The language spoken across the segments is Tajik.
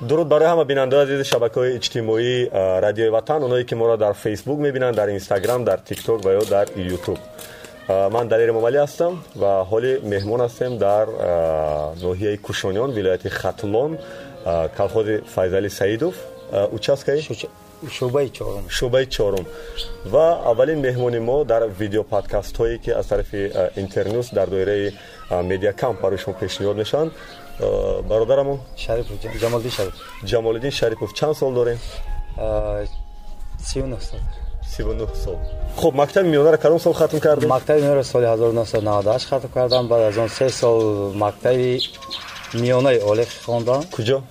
дуруд барои ҳама бинандаои азизи шабакаҳои иҷтимоии радиои ватан оное ки моро дар фейсбук мебинанд дар инстаграм дар тикток ва ё дар ютуб ман далери момалӣ ҳастам ва ҳоли меҳмон ҳастем дар ноҳияи кушониён вилояти хатлон калхози файзалӣ саидов. Участкаи шӯъбаи чорум. Шӯъбаи чорум. Ва аввалин меҳмони мо дар видеоподкастҳое ки аз тарафи интернюс дар доираи медиакамп барои шумо пешниҳод мешаванд бародарамон? Ҷамолиддин шарипов. Ҷамолиддин шарипов. Чанд сол дорем? Сию сол. Сию сол. Хуб мактаби миёнаро кадом сол хатм кардем? Мактаби миёнаро соли 1998 хатм кардам. Баъд аз он се сол мактаби миёнаи олӣ хондам куҷо?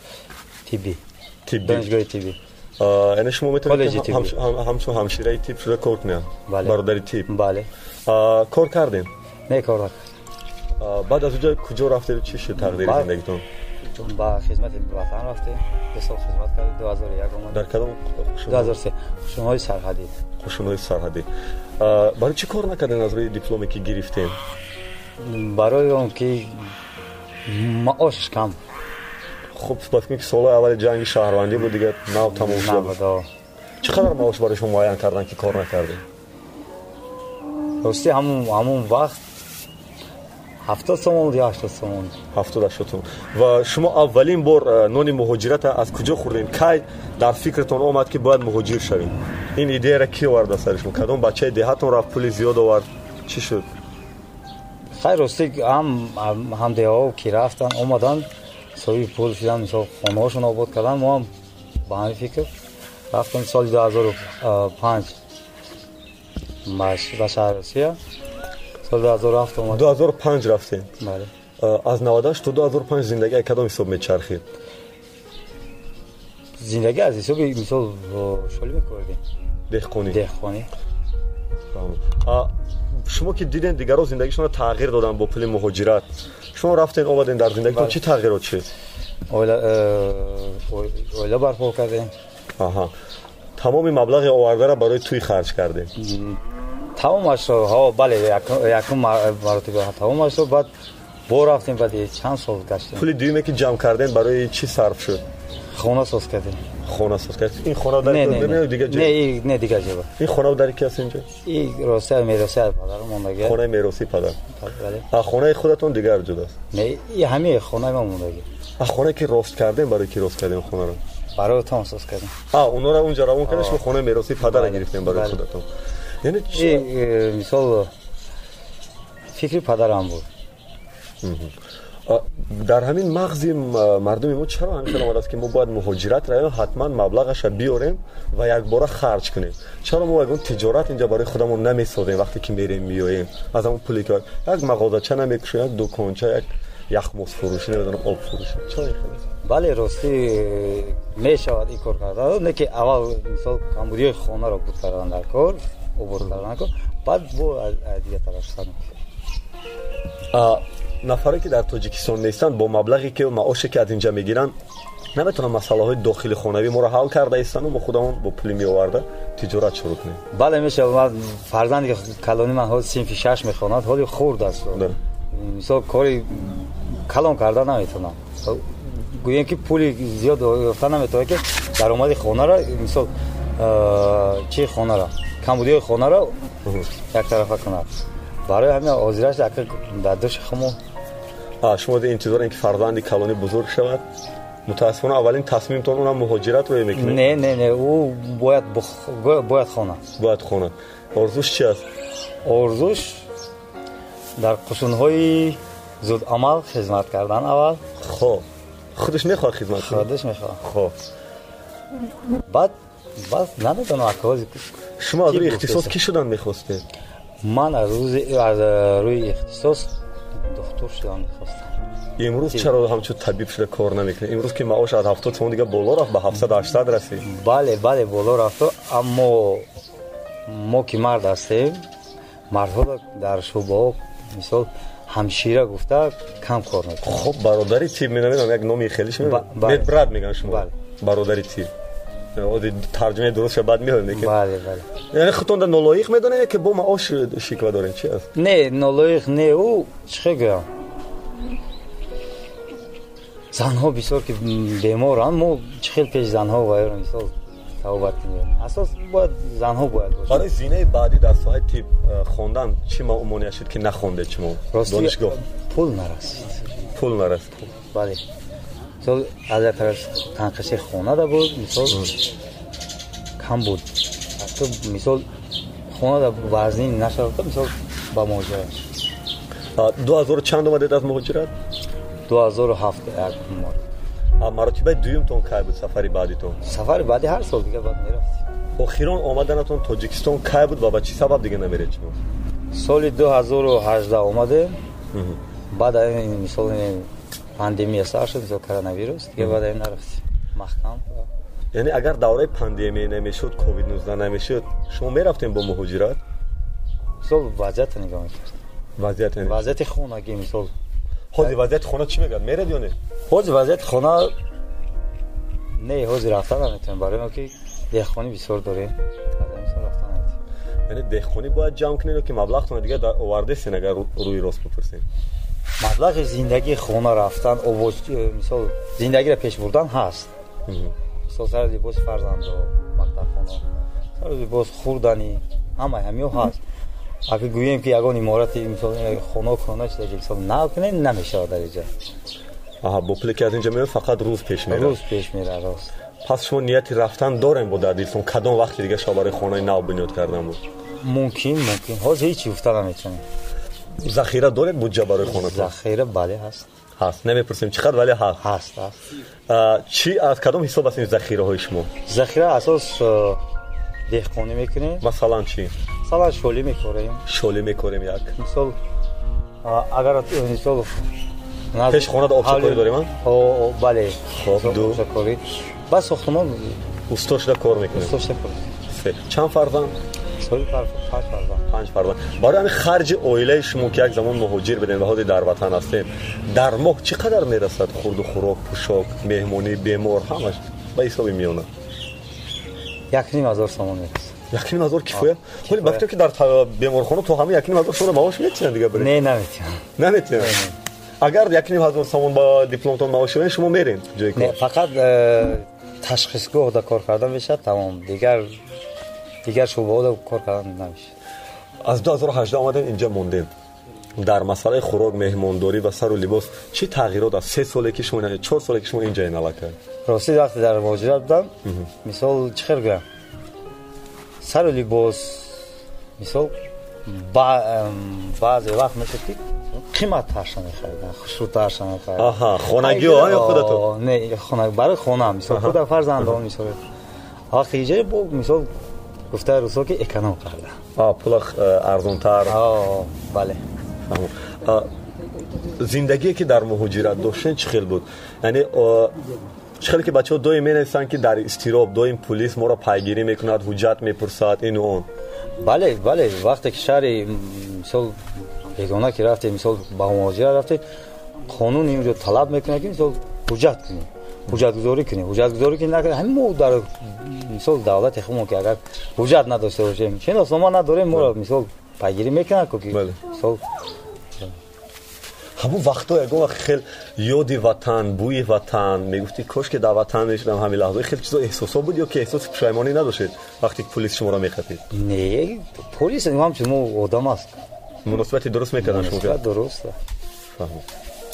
Тиббӣ тиббӣ донишгоҳи тиббӣ яъне шумо метавонед ҳамчун ҳамшираи тиб шуда кор кунед? Бародари тиб бале. Кор кардем? Не кор накард баъд аз уҷо куҷо рафтед чӣ шуд тақдири зиндагитон? Ба хизмати ватан рафтем ду сол хизмат ҳазору як омад. Дар кадом ду ҳазору се қушунҳои сарҳадӣ. Қушунҳои сарҳадӣ. Барои чӣ кор накардем аз рӯи дипломе ки гирифтем? Барои он ки маошаш кам. Хуб ба фикр ки солҳои аввали ҷанги шаҳрвандӣ буд дигар нав тамом шуда чӣ қадар маош барои шумо муайян кардан ки кор накардем рости ҳамун вақт ҳафтод сомон ё ҳаштод сомон? ҳафтод ҳаштод сомон. ва шумо аввалин бор э, нони муҳоҷирата аз куҷо хӯрдем? кай дар фикртон омад ки бояд муҳоҷир шавем? ин идеяра ки оварда сари шумо кадом бачаи деҳатон рафт пули зиёд овард? чӣ шуд? Хайр ростӣ ҳам деҳао ки рафтан омадан соҳиби пул шудан мисол хонаҳошон обод кардан мо ҳам ба ҳамин фикр рафтем соли ду ҳазору панҷ ба шаҳри росия سال 2007 اومد. 2005 رفتین بله. از 98 تا 2005 زندگی کدام حساب میچرخید زندگی از حساب مثال شلی می‌کردیم دهخونی. دهخونی. بله. شما که دیدین دیگرها زندگیشون شما تغییر دادن با پول مهاجرت شما رفتین اومدین در زندگی بله. چی تغییرات شد؟ اولا برپا کردیم. آها. تمام مبلغ آورده را برای توی خرج کردیم تمام شد ها بله یکم مرتبه ها تمام شد بعد بو رفتیم بعد چند سال گشتیم پول دیمه که جمع کردین برای چی صرف شد خونه ساز کردیم خونه ساز این خونه در نه نه دیگه جب. نه نه دیگه جواب این خونه در کی است اینجا این روسیه میراثی پدر مون دیگه خونه میراثی پدر بله خونه خودتون دیگر جدا نه همه خونه ما مون دیگه خونه که راست کردیم برای کی راست کردیم خونه رو برای تون ساز کردیم اونورا اونجا رو اون کردیم خونه میراثی پدر گرفتیم برای خودتون یعنی ای مثال فکر پدرم بود در همین مغزی مردم ما چرا همیشه آمده است که ما باید مهاجرت رویم حتما مبلغش را بیاریم و یک بار خرج کنیم چرا ما اون تجارت اینجا برای خودمون نمی‌سازیم وقتی که میریم میاییم از همون پولی که یک مغازه چه نمی‌کشیم یک دکانچه یک یخموس فروشی نمی‌دونم آب فروشی چرا بله راستی می‌شود این کار کرده نه که اول مثال کمبودی خانه را بود کردن در کار عبور کن بعد و از دیگه طرف نفره که در تاجیکستان نیستند با مبلغی که معاش که از اینجا می‌گیرن نمی‌تونن مسئله های داخل خانوی حل کرده ایستن و با خودمون با پول تجارت شروع کنیم. بله میشه من فرزند که کلانی من سینف شش می‌خواند حالی خورد است. بله. مثلا کاری کلان کرده نمی‌تونم. گویا که پولی زیاد یافتن نمی‌تونه که درآمد خانه را مثلا چی خانه را؟ کمبودی خونه رو یک طرفه کنه برای همین آزیرش در دوش خمو شما در انتظار اینکه فرزند کلانی بزرگ شود. متاسفانه اولین تصمیم تون اونم مهاجرت رو می‌کنه. نه نه نه او باید بخ... باید خانه باید خانه ارزوش چی است؟ ارزوش در قشون زود عمل خدمت کردن اول. خب. خودش می‌خواد خدمت خودش می‌خواد. خب. بعد бас намедонам акози шумо аз рӯи ихтисос кӣ шудан мехостед? Ман аз рӯи ихтисос духтур шудан мехостам. Имрӯз чаро ҳамчун табиб шуда кор намекунед? Имрӯз ки маош аз ҳафтод сомон дига боло рафт ба ҳафтсад ҳаштад расид? Бале бале боло рафто аммо мо ки мард ҳастем мардҳо дар шӯъбаҳо мисол ҳамшира гуфта кам кор мекунад хуб бародари тиб менамедам як номи хелиш медбрат мегӯянд шумо. бародари тиб тарҷумаи дурустша баъд меоем яъне худтонда нолоиқ медонед ки бо маош шиква дорем чи аст? Не нолоиқ не ӯ чӣ гӯям занҳо бисёр ки беморанд мо чӣ хел пеш занҳо ваёро мисол тавобат кунем асос бояд занҳо бояд бошад барои зинаи баъдӣ дар соҳаи тиб э, хондан чӣ маъмуния шуд ки нахондед шумо донишгоҳ. пул нарасид пул нарасид бале мисол аз як тараз танқиши хонада буд мисол кам буд. Мисол хонада вазнин нашавда мисол ба муҳоҷират ду ҳазору чанд омадед аз муҳоҷират ду ҳазору ҳафт як мод маротибаи дуюмтон кай буд сафари баъдитон сафари баъди ҳар сол дига баъд мерафтем охирон омаданатон тоҷикистон кай буд ва ба чӣ сабаб дига намеред шумо соли ду ҳазору ҳаждаҳ омадем баъд мисол پاندمی سر شد шуд کرونا ویروس دیگه بعد این نرفت مخکم یعنی اگر دوره پاندمی نمی‌شد کووید 19 نمی‌شد شما می‌رفتین با مهاجرت سو وضعیت نگاه می‌کرد. وضعیت وضعیت خونگی مثال خود وضعیت خونه چی میگاد میرد یا نه؟ وضعیت خونه نه حوز رفتن نمی‌تونیم. برای ما که دهخانی بسیار داریم یعنی دهخانی باید جمع کنین که مبلغتون دیگه در اوارده سین اگر روی راست بپرسین مبلغ زندگی خونه رفتن او مثال زندگی را پیش بردن هست. مثال سر لباس فرزند و مکتب خونه سر لباس خوردنی همه همیو هست. اگه گوییم که یگان امارت مثال خونه خونه چیز یک مثال نه کنه نمیشه در اینجا. آها با پلی که از اینجا میره فقط روز پیش میره. روز پیش میره روز. پس شما نیتی رفتن دارین با در دلتون کدام وقتی دیگه شما برای خونه نو بنیاد کردن بود؟ ممکن ممکن. حاضر هیچی افتاده نمی‌تونیم захира доред буҷа барои хонатон захира бале ҳаст ҳаст намепурсем чӣ қадр вале ҳаст ҳаст ҳаст чӣ аз кадом ҳисоб аст ин захираҳои шумо захира асос деҳқонӣ мекунем масалан чӣ масалан шолӣ мекорем шолӣ мекорем як мисол агар мисол пеш хонада обшакорӣ дорем бале обшакорӣ ба сохтмон усто шуда кор мекунем чанд фарзанд چهل پنج فروند پنج فروند برای همین خرج اویله شما که یک زمان مهاجر بدین و حاضر در وطن هستین در ماه چقدر می‌رسد خورد و خوراک پوشاک مهمونی بیمار همش به حساب میونه یک نیم هزار سامان می‌رسد یک نیم هزار کفایه ولی وقتی که در بیمارخانه تو همه یک نیم هزار سامان معاش میتین دیگه برید نه نمیتین نمیتین اگر یک نیم هزار سامان با دیپلمتون معاش بدین شما میرین جای کار. فقط تشخیصگاه دا کار کردن میشه تمام. دیگر دیگر شو ها کار کردن نمیشه. از 2018 آمدن اینجا موندین در مسئله خوراک مهمانداری و سر و لباس چی تغییرات از سه ساله که شما نه چهار ساله که شما اینجا اینالا کرد راستی وقتی در مهاجرت بودم مثال چخیر گرم سر و لباس مثال با بعضی وقت میشه که قیمت هاشو خریدن خوشرو هرشن خریدن آها خونگی ها یا خودتو. نه خونه برای خونه مثال خود فرزندان مثال. وقتی اینجا بو مثال گفته روسو که اکنام کرده. آه پول ارزونتر آه بله. آه زندگی که در مهاجرت داشتن چه خیل بود؟ یعنی خیلی که بچه ها دوی نیستن که در استیراب دوی پلیس ما را پایگیری می‌کند حجت می‌پرسد این و اون بله بله. وقتی که شهر مثال یگانه که رفته مثال به مهاجرت رفته، قانون اینجا طلب می‌کنه که مثال حجت کنید ҳуҷҷатгузорӣ кунем ҳуҷҷатгузорӣ ки накунем ҳамин мо дар мисол давлати хумо ки агар ҳуҷҷат надошта бошем шиноснома надорем? моро мисол пайгирӣ мекунад ки мисол ҳамон вақтҳо ягон вақт хел ёди ватан бӯи ватан мегуфти кошки дар ватан мешудам ҳамин лаҳзаҳо хел чизо эҳсосо буд ё ки эҳсоси пушаймонӣ надоштед вақте пулис шуморо мехапид не полис ҳамчун мо одам аст. Муносибати дуруст мекардан шумо дуруст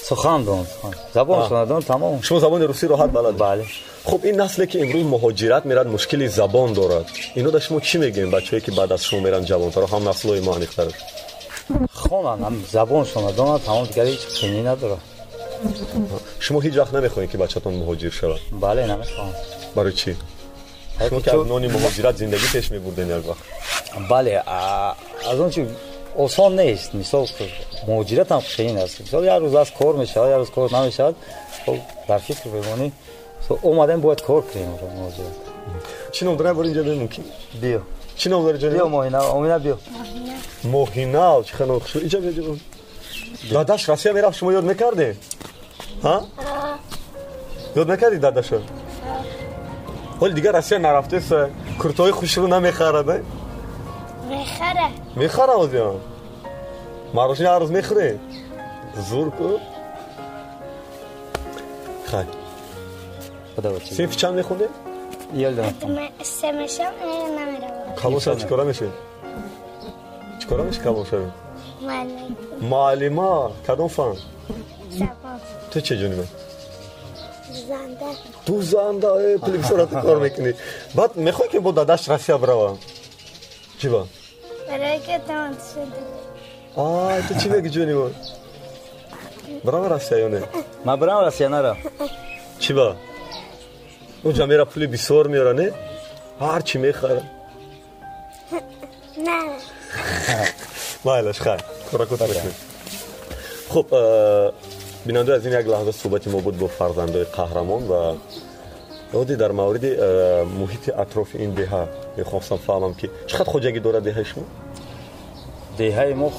سخن دون زبان سخن تمام. شما زبان روسی راحت بلد بله. خب این نسلی که امروز مهاجرت میرد مشکلی زبان دارد. اینو در شما چی میگیم؟ بچه‌ای که بعد از شما میرن جوانتر هم نسل ما نیختر خوانن هم زبان شما دون تمام دیگه هیچ چیزی نداره شما هیچ وقت نمی‌خواین که بچه‌تون مهاجر شود. بله نمی‌خوام برای چی؟ شما که از نونی مهاجرت زندگی پیش میبردین یک وقت. بله از اون چی осон нест мисол муҳоҷиратам қиин аст мисол як рӯз аст кор мешавад як рӯз кор намешавад дар фикр бемонӣ омадем бояд кор кунем муҳоҷират чӣ ном дорам бори инҷа бе мумкин биё чӣ ном дори ҷони биё моҳина омина биё моҳинав чӣ хело хуш инҷа биё дадаш россия мерафт шумо ёд мекарде ҳа? Ёд мекарди дадашо ҳоли дигар россия нарафтеса куртои хушрӯ намехарад می‌خره. می‌خره آزیان مراش عرض می‌خره زور کو. خیلی خدا بچه سیف چند می‌خونه یل دارم. سه میشم نمیرم. کابوسا چکارا میشه؟ چکارا میشه کابوسا؟ معلم. معلما کدوم فن؟ تو چه جنوبه؟ زنده تو زنده پلیکسورات کار می‌کنی. بعد می‌خوای که با داداش رسیه براوم چی با؟ برای که تمام شده آه تو چی بگی جونی بود برام یا نه؟ ما برام رفتی چی با؟ اونجا میره پولی بیسور میاره نه؟ هر چی می‌خره نه. مایلش خیر. کورا کتا خب بیننده از این یک لحظه صحبتی ما بود با فرزندای قهرمان و دادی در مورد محیط اطراف این دهه. می‌خواستم فهمم که چقدر خوجگی داره دهه شما دهه ما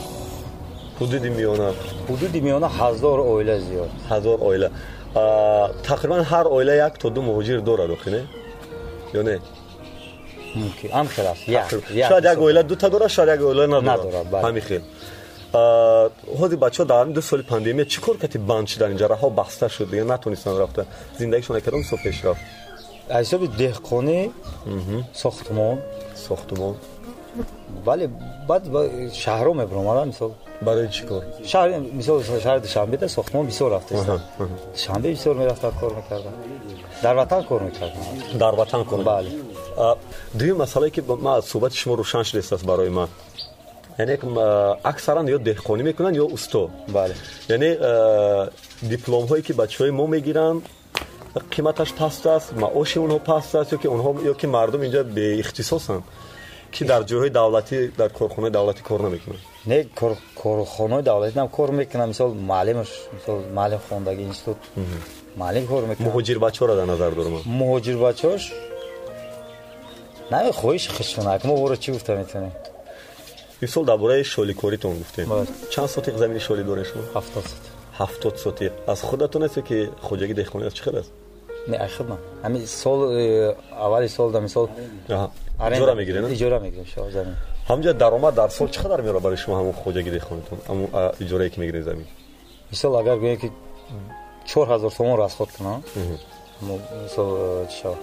حدود میانه. حدود میونه هزار اویله زیاد. هزار اویله. تقریبا هر اویله یک تا دو مهاجر داره دو خینه یا نه؟ ممکن. هم خلاص. یا شاید یک اویله دو تا داره شاید یک اویله نداره. نداره بله. همین خیل حاضی بچه دو سال پندیمیه چی کتی بند شدن اینجا را ها بسته شد دیگه نتونستن رفته؟ زندگیشون نکردن سو پیش رفت؟ ҳисоби деҳқонӣ сохтмон. Сохтмон. Вале баъд шаҳрҳо мебиромада мисол барои чӣ кор? мисол шаҳри душанбеда сохтмон бисёр рафтаистан душанбе бисёр мерафтан кор мекардам. Дар ватан кор мекардам. Дар ватан кор. Бале. Дуюм масъалае ки ман аз суҳбати шумо рӯшан шудааст барои ман яъне аксаран ё деҳқонӣ мекунанд ё усто бале. Яъне дипломҳое ки бачаҳои мо мегиранд қиматаш паст аст маоши онҳо паст аст ё ки онҳо ё ки мардум инҷа беихтисосанд ки дар ҷойҳои давлатӣ дар корхонаи давлатӣ кор намекунанд? Не кор корхонаи давлатӣ нам кор мекунам мисол маълимаш мисол маълим хондаги институт. Маълим кор мекунам муҳоҷир бачаҳоро дар назар дорам ман муҳоҷир бачаҳош наме хоҳиши хишмонак мо боро чӣ гуфта метавонем? Мисол дар бораи шоликоритон гуфтем. Чанд сотиқ замини шолӣ доред шумо? Ҳафтод сот ҳафтод сотиқ. Аз худатон аст ё ки хоҷагӣ деҳқонӣ аст чӣ қадр аст не айхидман ҳами сол э, аввали сол да мисол иҷора мегиред иҷора мегирем замин. ҳамҷа даромад дар сол чӣ қадар меора барои шумо ҳамон хоҷагӣ деҳқонитон ҳамон а, иҷорае ки мегиред замин? Мисол агар гӯем ки чор ҳазор сомон расход кунам мисол э, чӣ шавад?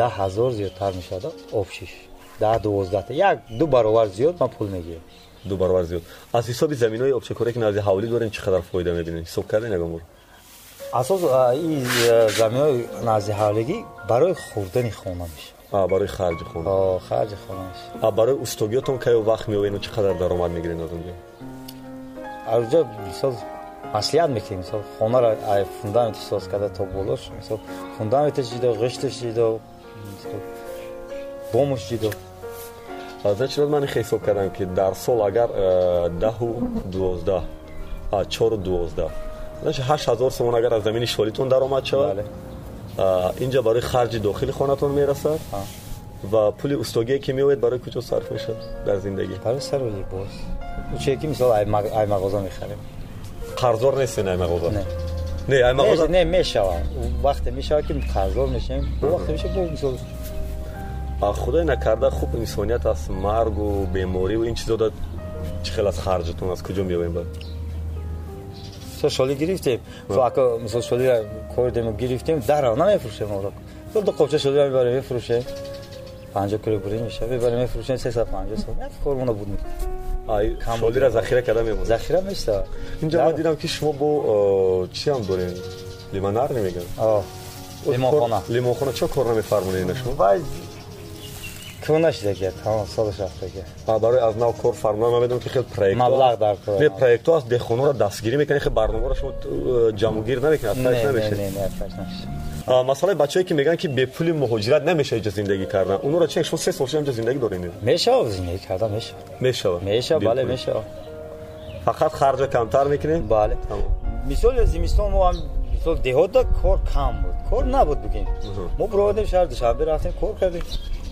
Даҳ ҳазор зиёдтар мешавад обшиш даҳ дувоздаҳта як ду баробар зиёд ман пул мегирам. Ду баробар зиёд. Аз ҳисоби заминҳои обчакорие ки назди ҳавлӣ дорем чӣ қадар фоида мебинем? Ҳисоб кардем ягон бор асос ин э, заминҳои назди ҳавлигӣ барои хӯрдани хона мешавад. А, барои харҷи хона. Харҷи хона мешавад. А, барои устогиётон кайо вақт меоену чӣ қадар даромад мегиред аз онҷо? Аз ҷо мисол маслиҳат мекунем мисол хонаро ай фундамент соз карда то болош мисол фундаменташ ҷидо ғишташ ҷидо бомаш ҷидо. Значит ман ихе ҳисоб кардам ки дар сол агар э, даҳу дувоздаҳ чору дувоздаҳ بله. دانش 8000 سومون اگر از زمین شوریتون درآمد شود. بله. اینجا برای خرج داخل خانتون می‌رسد. و پول استوگی که میوید برای کجا صرف میشه در زندگی. برای سر و لباس چه کی مثال ای مغازه می‌خریم. قرضور نیستین ای مغازه؟ نه. نه ای مغازه نه میشوا وقت میشوا که قرضور میشیم بله. وقت میشه بو مثال خدای نکرده خوب انسانیت از مرگ و بیماری و این چیزا چه خیلی از خرجتون از کجا میویم بعد؟ سوشالی گرفتیم و اگه سوشالی را کردیم و گرفتیم در آن نمیفروشیم اون را دو دو قبچه شالی را می‌بریم میفروشیم 50 کیلو بری میشه ببریم میفروشیم 350 سوم یک کارمون بود آی شالی را ذخیره کرده میمونه ذخیره میشه اینجا ما دیدم که شما با چی هم دارین لیمانار نمیگن آه لیمانخانه لیمانخانه چه کار نمیفرمونین شما کونش دیگه تمام سالش رفت دیگه با از نو کور فرمان من که خیلی پروژه مبلغ در کار نه پروژه است. ده خونو را دستگیری می‌کنی. که برنامه شما جمع گیر نمی‌کنی. اصلا نمیشه. نه نه نه بچه بچه‌ای که میگن که به پول مهاجرت نمیشه اینجا زندگی کردن. اونو رو چه شما سه سال اینجا زندگی دارین. میشه زندگی کردن میشه. میشه میشه بله میشه فقط خرج کمتر می‌کنین بله. مثال زمستون ما هم مثال دهات کار کم بود. کار نبود بگیم. ما برادیم شهر دو شب رفتیم کار کردیم.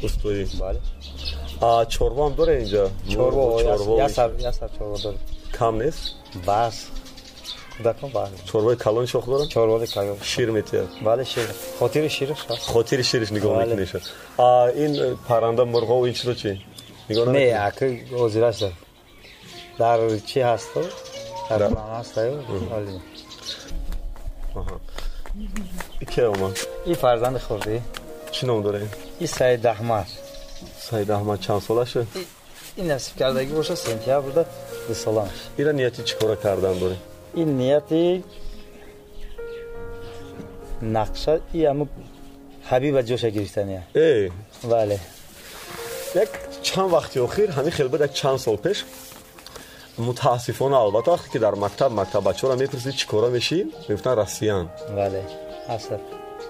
Устоӣ бале. А, чорво ҳам доред инҷа Чорво, ясар ясар чорво дорем. Кам нест бас. Кӯдакон бас. Чорвои калони шох дорад чорвои кайо шир метиҳад. Бале шир. Хотири шираш ҳаст хотири шириш нигоҳ Бале. мекунеша а ин парранда мурғову ин чизо чи нигоҳ не ака озираш дар дар чӣ ҳасту? Дар план ҳастаю? Ки омад? Ин фарзанди хурдӣ. Чӣ ном дорем ин саид аҳмад саид аҳмад чанд солаше ин насиб кардагӣ боша сентябрда ду соламаш ира нияти чӣ кора кардан дорем ин нияти нақша и ҳаму ҳабиба ҷоша гирифтания э бале як чанд вақти охир ҳамин хелбад як чанд сол пеш мутаассифона албатта вақте ки дар мактаб мактаб бачаҳоро мепурсид чӣ кора мешӣ мегуфтанд россиян бале асад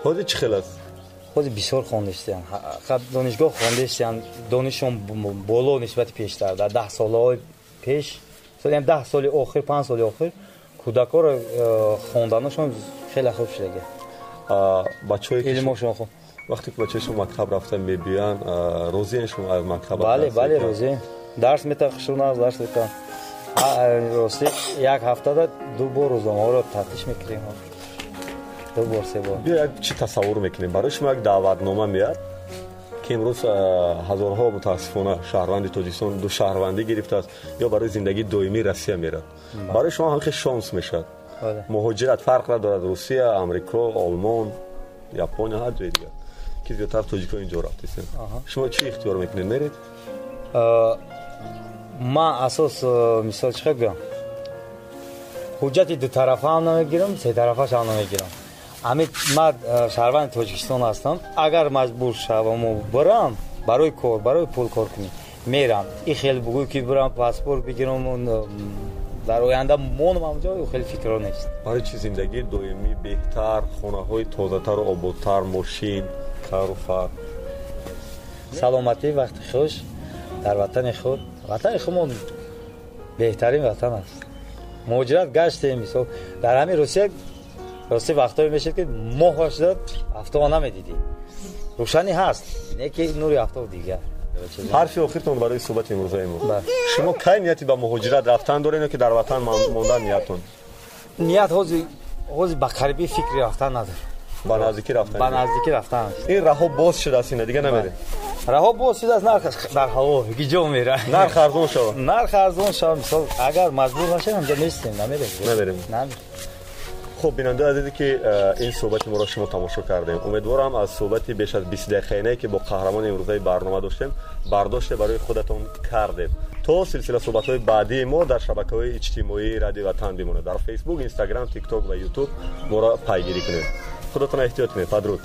ҳозир чӣ хел аст ҳозир бисёр хондистиян донишгоҳ хондистиян донишон боло нисбати пештар. Дар даҳ солаҳои пеш ям даҳ соли охир панҷ соли охир кӯдакҳоро э, хонданашон хеле хуб шудага бачаҳое илмошон хуб. вақте ки бачаҳои шумо мактаб рафта мебиёянд розиен шумо аз мактаб бале бале розием дарс метавон хушуназ дарс метавон рости як ҳафтада ду бор рӯзномаҳоро тафтиш мекунем ду бор се бор. Биё як чӣ тасаввур мекунем? Барои шумо як даъватнома меяд ки имрӯз ҳазорҳо мутаассифона шаҳрванди тоҷикистон ду шаҳрвандӣ гирифтааст ё барои зиндагии доимии россия мерад? Барои шумо ҳамихе шонс мешавад. Муҳоҷират фарқ надорад. Русия амрико олмон япония ҳар ҷои дигар. Ки зиёдтар тоҷикҳо инҷо рафтистем шумо чӣ ихтиёр мекунед? Меред? Ман асос мисол чӣ гӯям ҳуҷҷати дутарафаам намегирам сетарафашам намегирам ҳамин ман шаҳрванди тоҷикистон ҳастам. Агар маҷбур шаваму барам барои кор барои пул кор кунӣ мерам. И хеле бугӯй ки бирам паспорт бигирам дар оянда монам ҳамҷо хеле фикро нест. Барои чи зиндагии доимӣ беҳтар хонаҳои тозатару ободтар мошин кару фар саломатӣ вақти хуш дар ватани худ. Ватани худмон беҳтарин ватан аст. Муҳоҷират гаштем мисол дар ҳамин русия рости вақтҳое мешид شد моҳваш зад афтоб намедидӣ рӯшанӣ ҳаст не ки нури афтоб دیگر حرف آخرتون برای صحبت امروزه ما. بله. شما کی نیتی به مهاجرت رفتن دارین که در وطن موندن نیتون. نیت هوزی هوزی به قریبی فکر رفتن ندار با نزدیکی رفتن. با نزدیکی رفتن. این رها باز شده است دیگه نمیره. بله. رها باز شده است نرخ در هوا گیجا میره. نرخ ارزون شو نرخ ارزون شو مثلا اگر مجبور باشیم اونجا نیستیم نمیریم نمیریم خب بیننده عزیزی که این صحبت ما را شما تماشا کردیم. امیدوارم از صحبت بیش از 20 دقیقه که با قهرمان امروزه برنامه داشتیم. برداشت برای خودتون کردید تا سلسله صحبت های بعدی ما در شبکه های اجتماعی رادیو وطن بمونه در فیسبوک اینستاگرام تیک تاک و یوتیوب ما را پیگیری کنید. خودتون احتیاط کنید. پدرود